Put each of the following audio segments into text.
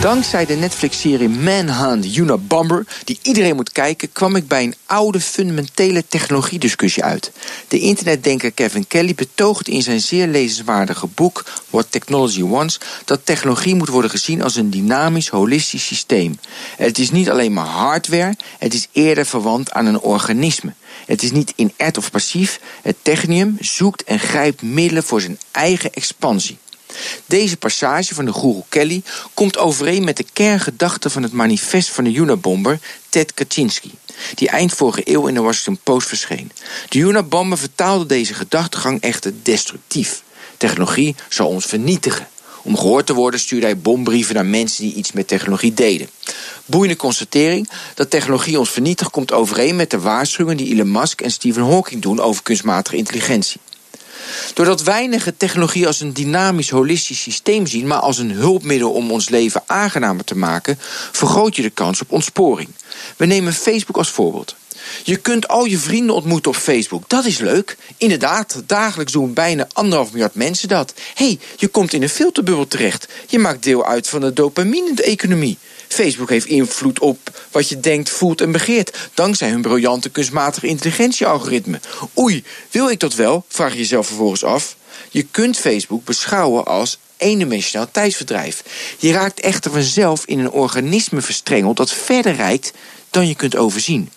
Dankzij de Netflix-serie Manhunt Unabomber, die iedereen moet kijken, kwam ik bij een oude fundamentele technologiediscussie uit. De internetdenker Kevin Kelly betoogt in zijn zeer lezenswaardige boek What Technology Wants dat technologie moet worden gezien als een dynamisch, holistisch systeem. Het is niet alleen maar hardware, het is eerder verwant aan een organisme. Het is niet inert of passief. Het technium zoekt en grijpt middelen voor zijn eigen expansie. Deze passage van de guru Kelly komt overeen met de kerngedachte van het manifest van de Unabomber Ted Kaczynski, die eind vorige eeuw in de Washington Post verscheen. De Unabomber vertaalde deze gedachtegang echter destructief. Technologie zal ons vernietigen. Om gehoord te worden stuurde hij bombrieven naar mensen die iets met technologie deden. Boeiende constatering dat technologie ons vernietigt komt overeen met de waarschuwingen die Elon Musk en Stephen Hawking doen over kunstmatige intelligentie. Doordat weinigen technologie als een dynamisch, holistisch systeem zien, maar als een hulpmiddel om ons leven aangenamer te maken, vergroot je de kans op ontsporing. We nemen Facebook als voorbeeld. Je kunt al je vrienden ontmoeten op Facebook. Dat is leuk. Inderdaad, dagelijks doen bijna anderhalf miljard mensen dat. hey, je komt in een filterbubbel terecht. Je maakt deel uit van de dopamine-economie. Facebook heeft invloed op wat je denkt, voelt en begeert, dankzij hun briljante kunstmatige intelligentie-algoritme. Oei, wil ik dat wel? Vraag je jezelf vervolgens af. Je kunt Facebook beschouwen als eendimensionaal tijdsverdrijf. Je raakt echter vanzelf in een organisme verstrengeld dat verder reikt dan je kunt overzien.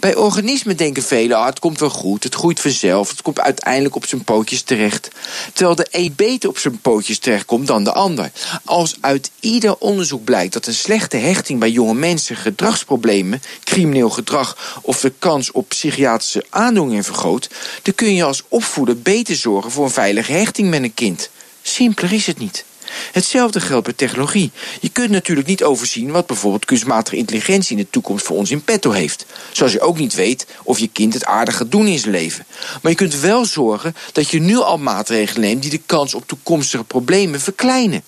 Bij organismen denken velen, ah, het komt wel goed, het groeit vanzelf, het komt uiteindelijk op zijn pootjes terecht. Terwijl de een beter op zijn pootjes terechtkomt dan de ander. Als uit ieder onderzoek blijkt dat een slechte hechting bij jonge mensen gedragsproblemen, crimineel gedrag of de kans op psychiatrische aandoeningen vergroot, dan kun je als opvoeder beter zorgen voor een veilige hechting met een kind. Simpeler is het niet. Hetzelfde geldt bij technologie. Je kunt natuurlijk niet overzien wat bijvoorbeeld kunstmatige intelligentie in de toekomst voor ons in petto heeft. Zoals je ook niet weet of je kind het aardig gaat doen in zijn leven. Maar je kunt wel zorgen dat je nu al maatregelen neemt die de kans op toekomstige problemen verkleinen.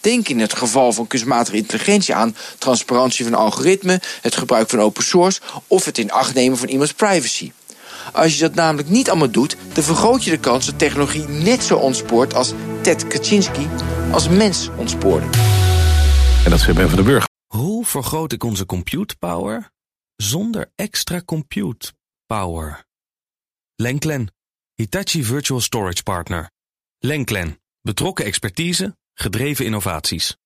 Denk in het geval van kunstmatige intelligentie aan transparantie van algoritmen, het gebruik van open source of het in acht nemen van iemands privacy. Als je dat namelijk niet allemaal doet, dan vergroot je de kans dat technologie net zo ontspoort als Ted Kaczynski als mens ontspoorde. En dat is weer Ben van den Burg. Hoe vergroot ik onze compute power zonder extra compute power? Lenklen, Hitachi Virtual Storage Partner. Lenklen, betrokken expertise, gedreven innovaties.